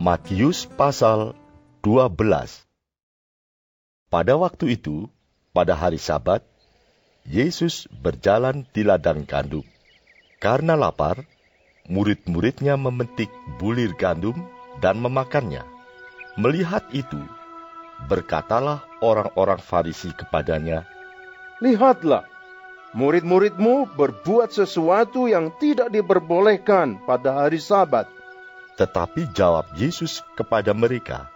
Matius pasal 12 Pada waktu itu, pada hari sabat, Yesus berjalan di ladang gandum. Karena lapar, murid-muridnya memetik bulir gandum dan memakannya. Melihat itu, berkatalah orang-orang Farisi kepadanya, Lihatlah, murid-muridmu berbuat sesuatu yang tidak diperbolehkan pada hari Sabat. Tetapi jawab Yesus kepada mereka,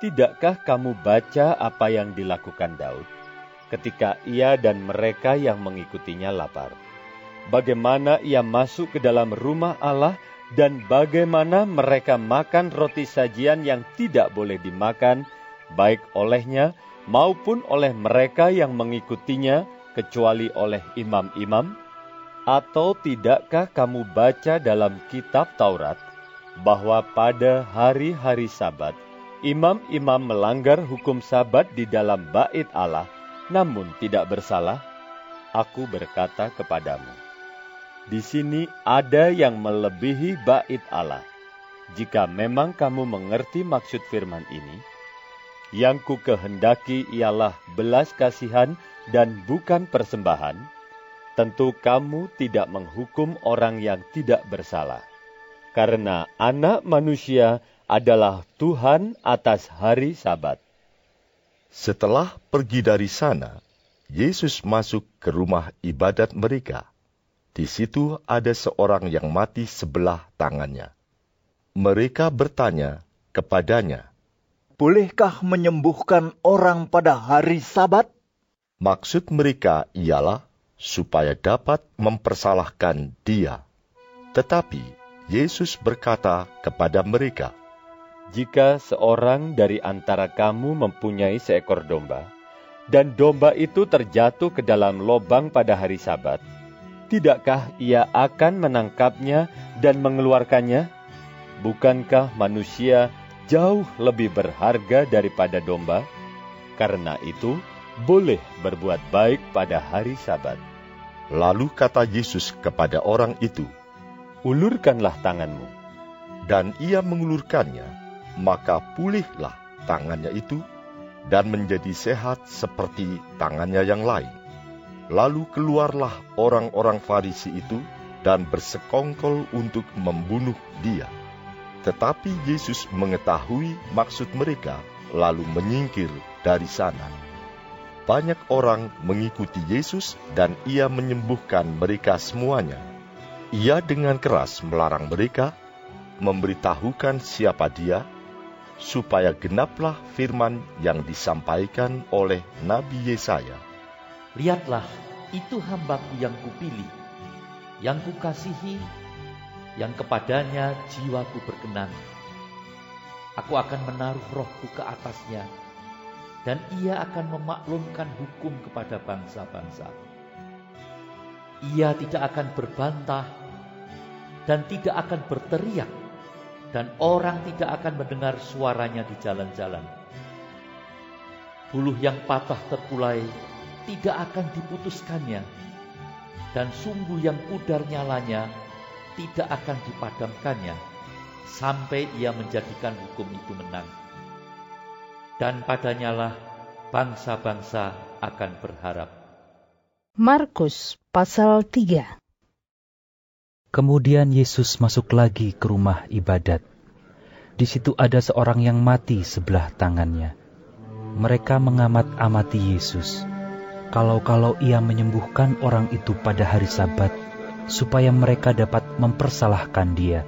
Tidakkah kamu baca apa yang dilakukan Daud ketika ia dan mereka yang mengikutinya lapar? Bagaimana ia masuk ke dalam rumah Allah dan bagaimana mereka makan roti sajian yang tidak boleh dimakan, baik olehnya maupun oleh mereka yang mengikutinya, kecuali oleh imam-imam? Atau tidakkah kamu baca dalam kitab Taurat bahwa pada hari-hari Sabat imam-imam melanggar hukum Sabat di dalam bait Allah, namun tidak bersalah? Aku berkata kepadamu, di sini ada yang melebihi bait Allah. Jika memang kamu mengerti maksud firman ini, yang ku kehendaki ialah belas kasihan dan bukan persembahan, tentu kamu tidak menghukum orang yang tidak bersalah. Karena anak manusia adalah Tuhan atas hari Sabat. Setelah pergi dari sana, Yesus masuk ke rumah ibadat mereka. Di situ ada seorang yang mati sebelah tangannya. Mereka bertanya kepadanya, Bolehkah menyembuhkan orang pada hari Sabat? Maksud mereka ialah supaya dapat mempersalahkan dia. Tetapi Yesus berkata kepada mereka, Jika seorang dari antara kamu mempunyai seekor domba, dan domba itu terjatuh ke dalam lobang pada hari Sabat, tidakkah ia akan menangkapnya dan mengeluarkannya? Bukankah manusia jauh lebih berharga daripada domba? Karena itu, boleh berbuat baik pada hari Sabat. Lalu kata Yesus kepada orang itu, Ulurkanlah tanganmu. dan ia mengulurkannya, maka pulihlah tangannya itu dan menjadi sehat seperti tangannya yang lain. Lalu keluarlah orang-orang Farisi itu dan bersekongkol untuk membunuh dia. Tetapi Yesus mengetahui maksud mereka, lalu menyingkir dari sana. Banyak orang mengikuti Yesus, dan Ia menyembuhkan mereka semuanya. Ia dengan keras melarang mereka, memberitahukan siapa Dia, supaya genaplah firman yang disampaikan oleh Nabi Yesaya. Lihatlah, itu hambaku yang kupilih, yang kukasihi, yang kepadanya jiwaku berkenan. Aku akan menaruh rohku ke atasnya, dan ia akan memaklumkan hukum kepada bangsa-bangsa. Ia tidak akan berbantah, dan tidak akan berteriak, dan orang tidak akan mendengar suaranya di jalan-jalan. Buluh yang patah terkulai tidak akan diputuskannya, dan sumbu yang pudar nyalanya tidak akan dipadamkannya, sampai ia menjadikan hukum itu menang. Dan padanyalah bangsa-bangsa akan berharap. Markus pasal 3 Kemudian Yesus masuk lagi ke rumah ibadat. Di situ ada seorang yang mati sebelah tangannya. Mereka mengamat-amati Yesus. Kalau-kalau ia menyembuhkan orang itu pada hari Sabat, supaya mereka dapat mempersalahkan dia.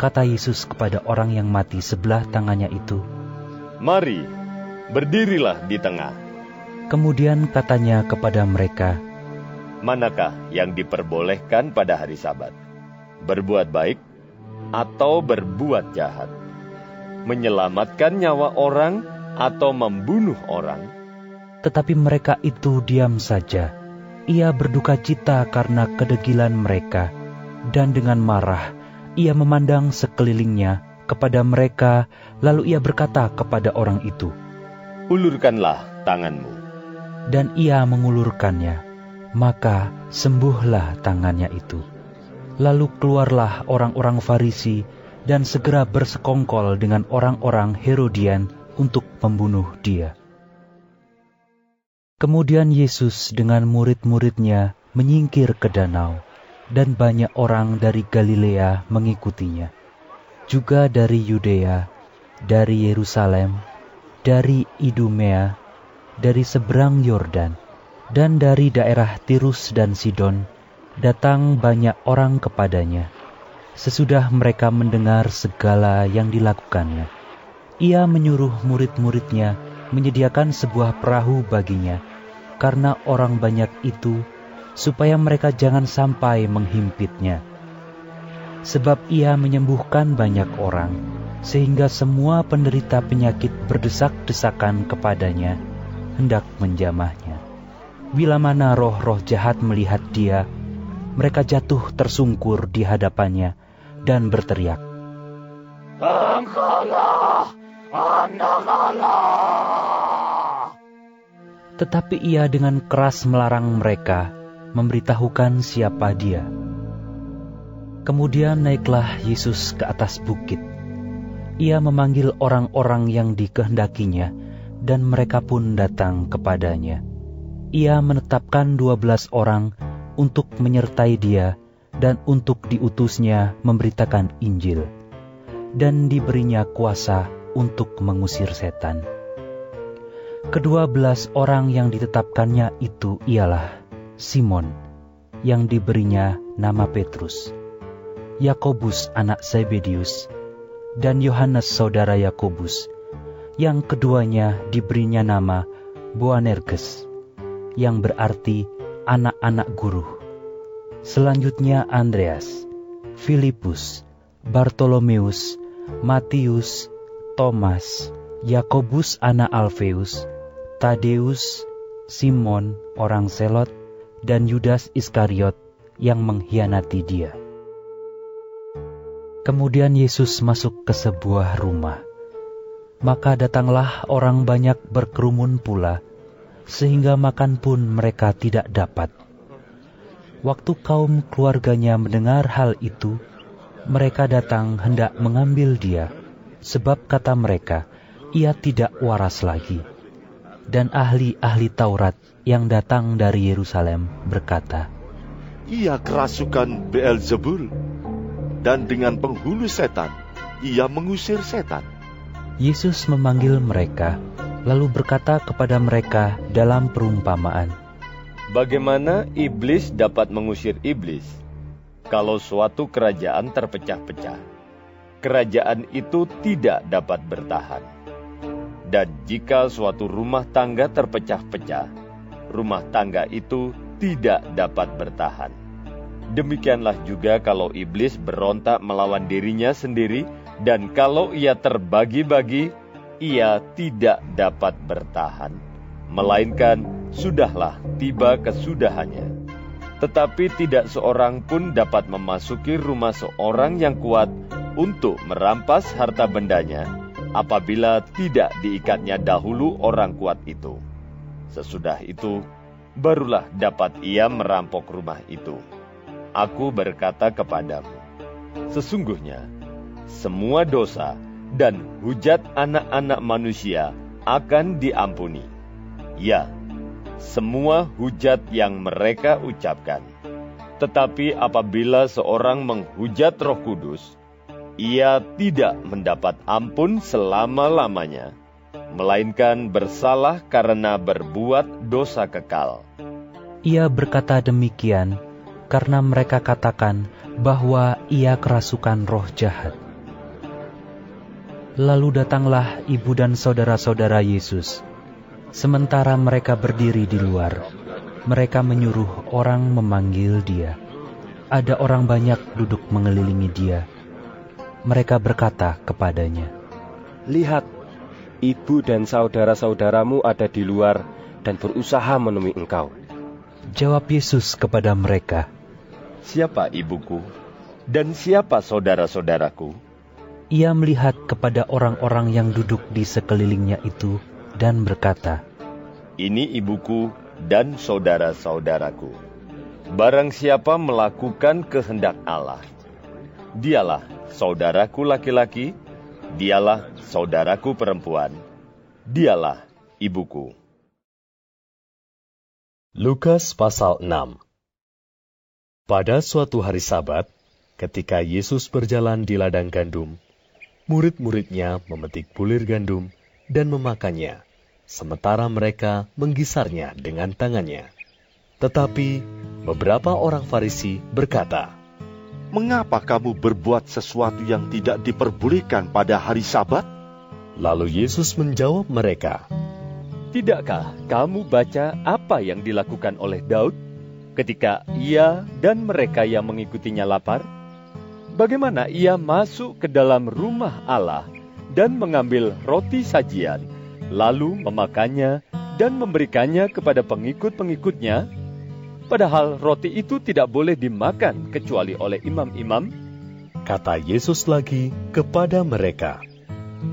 Kata Yesus kepada orang yang mati sebelah tangannya itu, Mari, berdirilah di tengah. kemudian katanya kepada mereka, Manakah yang diperbolehkan pada hari Sabat? Berbuat baik atau berbuat jahat, menyelamatkan nyawa orang atau membunuh orang. Tetapi mereka itu diam saja. Ia berduka cita karena kedegilan mereka, dan dengan marah ia memandang sekelilingnya kepada mereka, lalu ia berkata kepada orang itu, Ulurkanlah tanganmu. Dan ia mengulurkannya, maka sembuhlah tangannya itu. Lalu keluarlah orang-orang Farisi dan segera bersekongkol dengan orang-orang Herodian untuk membunuh dia. Kemudian Yesus dengan murid-muridnya menyingkir ke danau, dan banyak orang dari Galilea mengikutinya. Juga dari Yudea, dari Yerusalem, dari Idumea, dari seberang Yordan, dan dari daerah Tirus dan Sidon, datang banyak orang kepadanya. Sesudah mereka mendengar segala yang dilakukannya, ia menyuruh murid-muridnya menyediakan sebuah perahu baginya karena orang banyak itu, supaya mereka jangan sampai menghimpitnya. Sebab ia menyembuhkan banyak orang, sehingga semua penderita penyakit berdesak-desakan kepadanya, hendak menjamahnya. Bila mana roh-roh jahat melihat dia, mereka jatuh tersungkur di hadapannya dan berteriak, Engkaulah anak Allah. Tetapi ia dengan keras melarang mereka memberitahukan siapa dia. Kemudian naiklah Yesus ke atas bukit. Ia memanggil orang-orang yang dikehendakinya, dan mereka pun datang kepadanya. Ia menetapkan dua belas orang untuk menyertai dia dan untuk diutusnya memberitakan Injil, dan diberinya kuasa untuk mengusir setan. Kedua belas orang yang ditetapkannya itu ialah Simon, yang diberinya nama Petrus, Yakobus anak Zebedius, dan Yohanes saudara Yakobus, yang keduanya diberinya nama Boanerges, yang berarti anak-anak guru. Selanjutnya Andreas, Filipus, Bartolomeus, Matius, Thomas, Yakobus anak Alfeus, Tadeus, Simon orang Selot, dan Yudas Iskariot yang mengkhianati dia. Kemudian Yesus masuk ke sebuah rumah. Maka datanglah orang banyak berkerumun pula, sehingga makan pun mereka tidak dapat. Waktu kaum keluarganya mendengar hal itu, mereka datang hendak mengambil dia, sebab kata mereka, ia tidak waras lagi dan ahli-ahli Taurat yang datang dari Yerusalem berkata, Ia kerasukan Beelzebul, dan dengan penghulu setan, ia mengusir setan. Yesus memanggil mereka, lalu berkata kepada mereka dalam perumpamaan, Bagaimana iblis dapat mengusir iblis kalau suatu kerajaan terpecah-pecah? Kerajaan itu tidak dapat bertahan dan jika suatu rumah tangga terpecah-pecah, rumah tangga itu tidak dapat bertahan. Demikianlah juga kalau iblis berontak melawan dirinya sendiri, dan kalau ia terbagi-bagi, ia tidak dapat bertahan, melainkan sudahlah tiba kesudahannya. Tetapi tidak seorang pun dapat memasuki rumah seorang yang kuat untuk merampas harta bendanya, apabila tidak diikatnya dahulu orang kuat itu. Sesudah itu, barulah dapat ia merampok rumah itu. Aku berkata kepadamu, sesungguhnya semua dosa dan hujat anak-anak manusia akan diampuni. Ya, semua hujat yang mereka ucapkan. Tetapi apabila seorang menghujat Roh Kudus, ia tidak mendapat ampun selama-lamanya, melainkan bersalah karena berbuat dosa kekal. Ia berkata demikian karena mereka katakan bahwa ia kerasukan roh jahat. Lalu datanglah ibu dan saudara-saudara Yesus. Sementara mereka berdiri di luar, mereka menyuruh orang memanggil dia. Ada orang banyak duduk mengelilingi dia Mereka berkata kepadanya, Lihat, ibu dan saudara-saudaramu ada di luar dan berusaha menemui engkau. Jawab Yesus kepada mereka, Siapa ibuku dan siapa saudara-saudaraku? Ia melihat kepada orang-orang yang duduk di sekelilingnya itu dan berkata, Ini ibuku dan saudara-saudaraku. Barang siapa melakukan kehendak Allah, dialah saudaraku laki-laki, dialah saudaraku perempuan, dialah ibuku. Lukas pasal 6 Pada suatu hari sabat, ketika Yesus berjalan di ladang gandum, murid-muridnya memetik bulir gandum dan memakannya, sementara mereka menggisarnya dengan tangannya. Tetapi beberapa orang Farisi berkata, Mengapa kamu berbuat sesuatu yang tidak diperbolehkan pada hari Sabat? Lalu Yesus menjawab mereka, Tidakkah kamu baca apa yang dilakukan oleh Daud ketika ia dan mereka yang mengikutinya lapar? Bagaimana ia masuk ke dalam rumah Allah dan mengambil roti sajian, lalu memakannya dan memberikannya kepada pengikut-pengikutnya? Padahal roti itu tidak boleh dimakan kecuali oleh imam-imam. Kata Yesus lagi kepada mereka,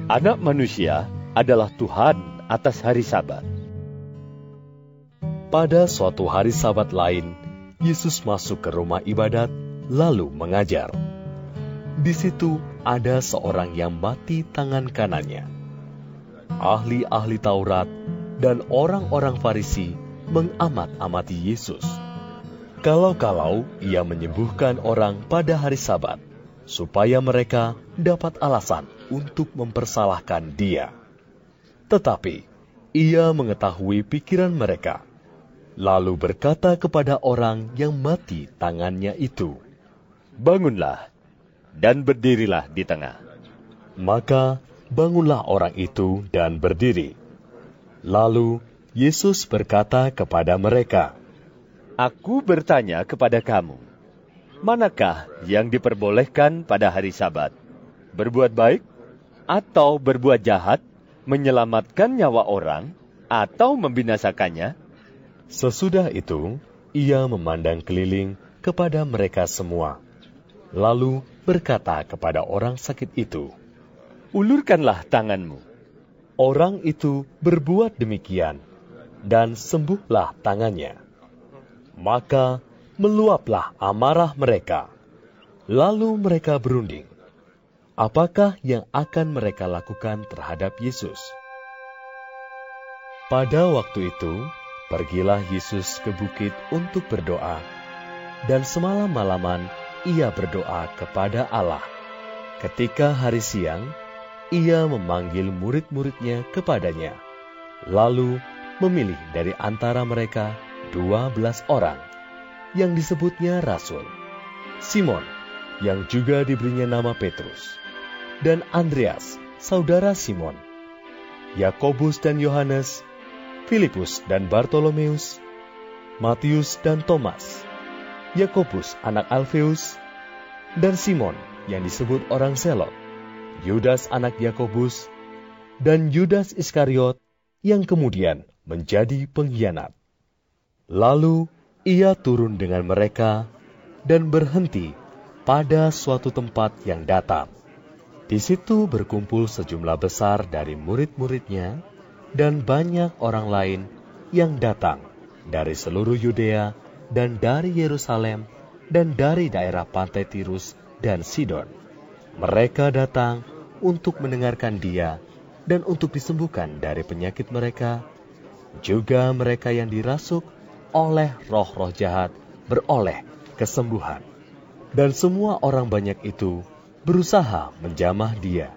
Anak manusia adalah Tuhan atas hari Sabat. Pada suatu hari Sabat lain, Yesus masuk ke rumah ibadat lalu mengajar. Di situ ada seorang yang mati tangan kanannya. Ahli-ahli Taurat dan orang-orang Farisi mengamat-amati Yesus. Kalau-kalau ia menyembuhkan orang pada hari Sabat, supaya mereka dapat alasan untuk mempersalahkan dia. Tetapi ia mengetahui pikiran mereka, lalu berkata kepada orang yang mati tangannya itu, Bangunlah dan berdirilah di tengah. Maka bangunlah orang itu dan berdiri. Lalu Yesus berkata kepada mereka, Aku bertanya kepada kamu, manakah yang diperbolehkan pada hari Sabat? Berbuat baik atau berbuat jahat menyelamatkan nyawa orang atau membinasakannya? Sesudah itu, ia memandang keliling kepada mereka semua, lalu berkata kepada orang sakit itu, "Ulurkanlah tanganmu." Orang itu berbuat demikian, dan sembuhlah tangannya. Maka meluaplah amarah mereka, lalu mereka berunding apakah yang akan mereka lakukan terhadap Yesus. Pada waktu itu, pergilah Yesus ke bukit untuk berdoa, dan semalam-malaman ia berdoa kepada Allah. Ketika hari siang, ia memanggil murid-muridnya kepadanya, lalu memilih dari antara mereka dua belas orang, yang disebutnya Rasul. Simon, yang juga diberinya nama Petrus, dan Andreas, saudara Simon, Yakobus dan Yohanes, Filipus dan Bartolomeus, Matius dan Thomas, Yakobus anak Alfeus, dan Simon yang disebut orang Selot, Yudas anak Yakobus, dan Yudas Iskariot yang kemudian menjadi pengkhianat. Lalu ia turun dengan mereka dan berhenti pada suatu tempat yang datar. Di situ berkumpul sejumlah besar dari murid-muridnya dan banyak orang lain yang datang dari seluruh Yudea dan dari Yerusalem dan dari daerah pantai Tirus dan Sidon. Mereka datang untuk mendengarkan dia dan untuk disembuhkan dari penyakit mereka. Juga mereka yang dirasuk oleh roh-roh jahat beroleh kesembuhan. Dan semua orang banyak itu berusaha menjamah dia,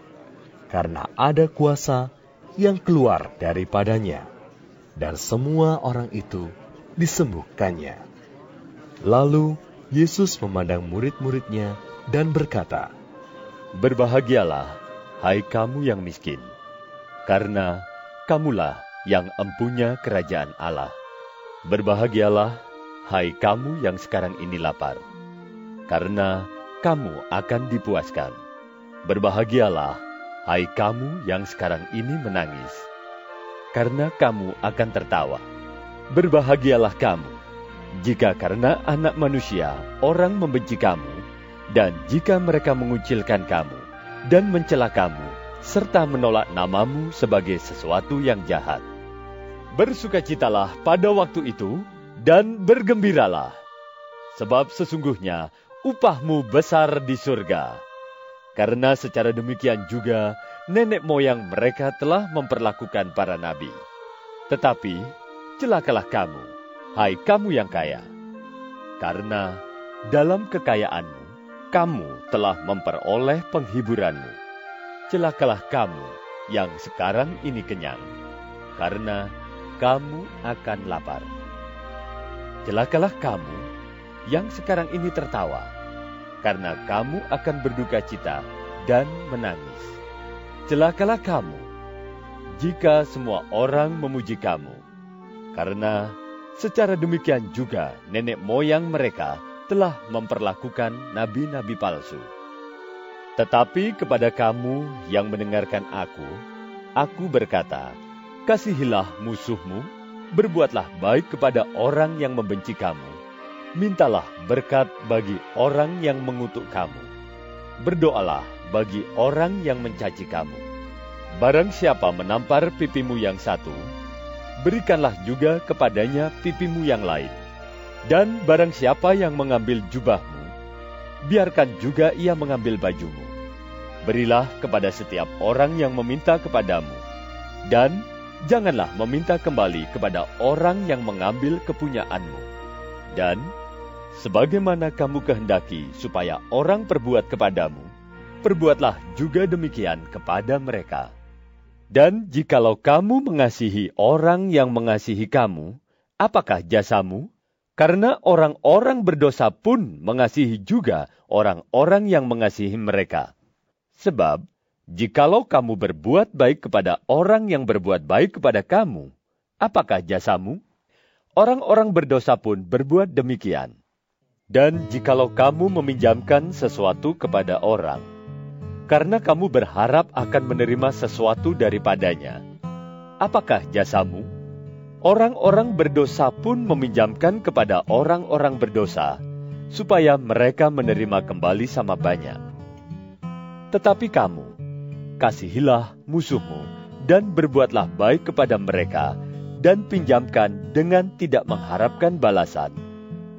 karena ada kuasa yang keluar daripadanya, dan semua orang itu disembuhkannya. Lalu Yesus memandang murid-muridnya dan berkata, Berbahagialah, hai kamu yang miskin, karena kamulah yang empunya kerajaan Allah. Berbahagialah, hai kamu yang sekarang ini lapar, karena kamu akan dipuaskan. Berbahagialah, hai kamu yang sekarang ini menangis, karena kamu akan tertawa. Berbahagialah kamu, jika karena anak manusia orang membenci kamu, dan jika mereka mengucilkan kamu, dan mencela kamu, serta menolak namamu sebagai sesuatu yang jahat. Bersukacitalah pada waktu itu, dan bergembiralah, sebab sesungguhnya upahmu besar di surga. Karena secara demikian juga nenek moyang mereka telah memperlakukan para nabi. Tetapi celakalah kamu, hai kamu yang kaya, karena dalam kekayaanmu kamu telah memperoleh penghiburanmu. Celakalah kamu yang sekarang ini kenyang, karena kamu akan lapar. Celakalah kamu yang sekarang ini tertawa, karena kamu akan berduka cita dan menangis. Celakalah kamu jika semua orang memuji kamu, karena secara demikian juga nenek moyang mereka telah memperlakukan nabi-nabi palsu. Tetapi kepada kamu yang mendengarkan aku, aku berkata, kasihilah musuhmu, berbuatlah baik kepada orang yang membenci kamu, mintalah berkat bagi orang yang mengutuk kamu, berdoalah bagi orang yang mencaci kamu. Barang siapa menampar pipimu yang satu, berikanlah juga kepadanya pipimu yang lain. Dan barang siapa yang mengambil jubahmu, biarkan juga ia mengambil bajumu. Berilah kepada setiap orang yang meminta kepadamu, dan janganlah meminta kembali kepada orang yang mengambil kepunyaanmu. Dan sebagaimana kamu kehendaki supaya orang perbuat kepadamu, perbuatlah juga demikian kepada mereka. Dan jikalau kamu mengasihi orang yang mengasihi kamu, apakah jasamu? Karena orang-orang berdosa pun mengasihi juga orang-orang yang mengasihi mereka. Sebab, jikalau kamu berbuat baik kepada orang yang berbuat baik kepada kamu, apakah jasamu? Orang-orang berdosa pun berbuat demikian. Dan jikalau kamu meminjamkan sesuatu kepada orang, karena kamu berharap akan menerima sesuatu daripadanya, apakah jasamu? Orang-orang berdosa pun meminjamkan kepada orang-orang berdosa, supaya mereka menerima kembali sama banyak. Tetapi kamu, kasihilah musuhmu, dan berbuatlah baik kepada mereka, dan pinjamkan dengan tidak mengharapkan balasan.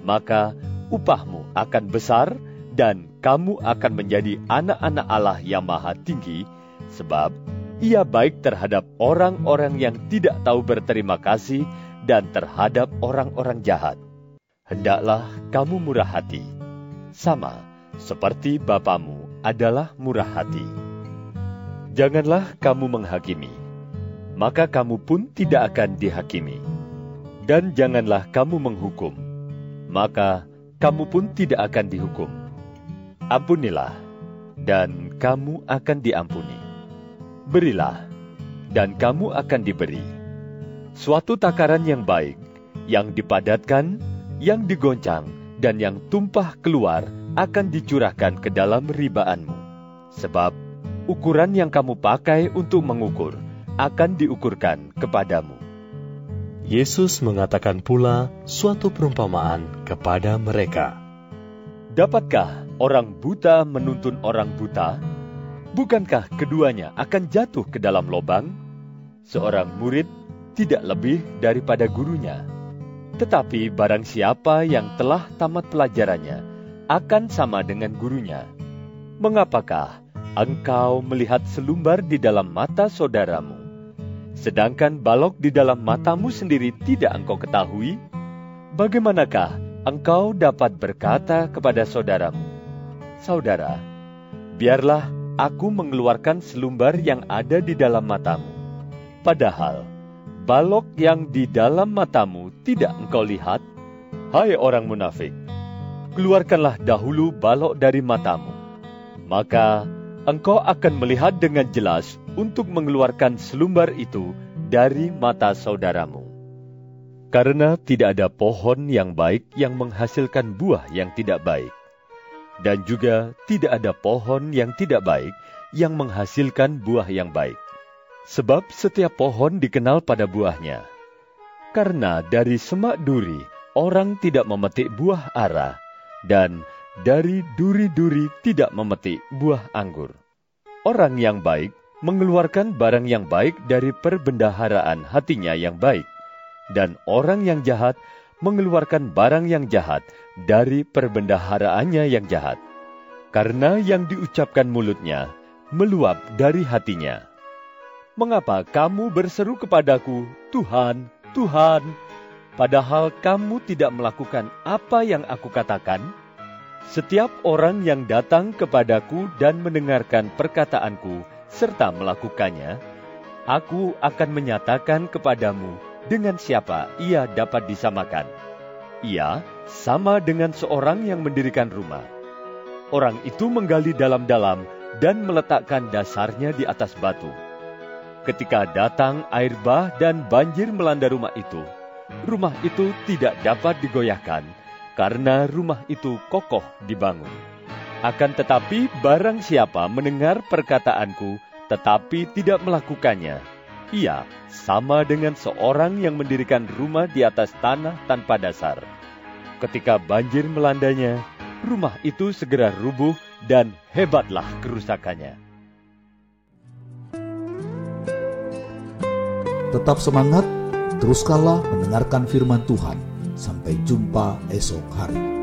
Maka upahmu akan besar, dan kamu akan menjadi anak-anak Allah yang maha tinggi, sebab ia baik terhadap orang-orang yang tidak tahu berterima kasih dan terhadap orang-orang jahat. Hendaklah kamu murah hati, sama seperti Bapamu adalah murah hati. Janganlah kamu menghakimi, maka kamu pun tidak akan dihakimi. Dan janganlah kamu menghukum, maka kamu pun tidak akan dihukum. Ampunilah, dan kamu akan diampuni berilah, dan kamu akan diberi. Suatu takaran yang baik, yang dipadatkan, yang digoncang, dan yang tumpah keluar akan dicurahkan ke dalam ribaanmu. Sebab ukuran yang kamu pakai untuk mengukur akan diukurkan kepadamu. Yesus mengatakan pula suatu perumpamaan kepada mereka. Dapatkah orang buta menuntun orang buta Bukankah keduanya akan jatuh ke dalam lubang? Seorang murid tidak lebih daripada gurunya. Tetapi barang siapa yang telah tamat pelajarannya akan sama dengan gurunya. Mengapakah engkau melihat selumbar di dalam mata saudaramu, sedangkan balok di dalam matamu sendiri tidak engkau ketahui? Bagaimanakah engkau dapat berkata kepada saudaramu, "Saudara, biarlah aku mengeluarkan selumbar yang ada di dalam matamu. Padahal, balok yang di dalam matamu tidak engkau lihat. Hai orang munafik, keluarkanlah dahulu balok dari matamu. Maka engkau akan melihat dengan jelas untuk mengeluarkan selumbar itu dari mata saudaramu. Karena tidak ada pohon yang baik yang menghasilkan buah yang tidak baik, dan juga tidak ada pohon yang tidak baik yang menghasilkan buah yang baik. Sebab setiap pohon dikenal pada buahnya. Karena dari semak duri orang tidak memetik buah ara, dan dari duri-duri tidak memetik buah anggur. Orang yang baik mengeluarkan barang yang baik dari perbendaharaan hatinya yang baik, dan orang yang jahat mengeluarkan barang yang jahat dari perbendaharaannya yang jahat. Karena yang diucapkan mulutnya meluap dari hatinya. Mengapa kamu berseru kepadaku, Tuhan, Tuhan, padahal kamu tidak melakukan apa yang aku katakan? Setiap orang yang datang kepadaku dan mendengarkan perkataanku serta melakukannya, aku akan menyatakan kepadamu dengan siapa ia dapat disamakan. Ia sama dengan seorang yang mendirikan rumah. Orang itu menggali dalam-dalam dan meletakkan dasarnya di atas batu. Ketika datang air bah dan banjir melanda rumah itu, rumah itu tidak dapat digoyahkan karena rumah itu kokoh dibangun. Akan tetapi barang siapa mendengar perkataanku tetapi tidak melakukannya, ia sama dengan seorang yang mendirikan rumah di atas tanah tanpa dasar. Ketika banjir melandanya, rumah itu segera rubuh dan hebatlah kerusakannya. Tetap semangat, teruskanlah mendengarkan firman Tuhan. Sampai jumpa esok hari.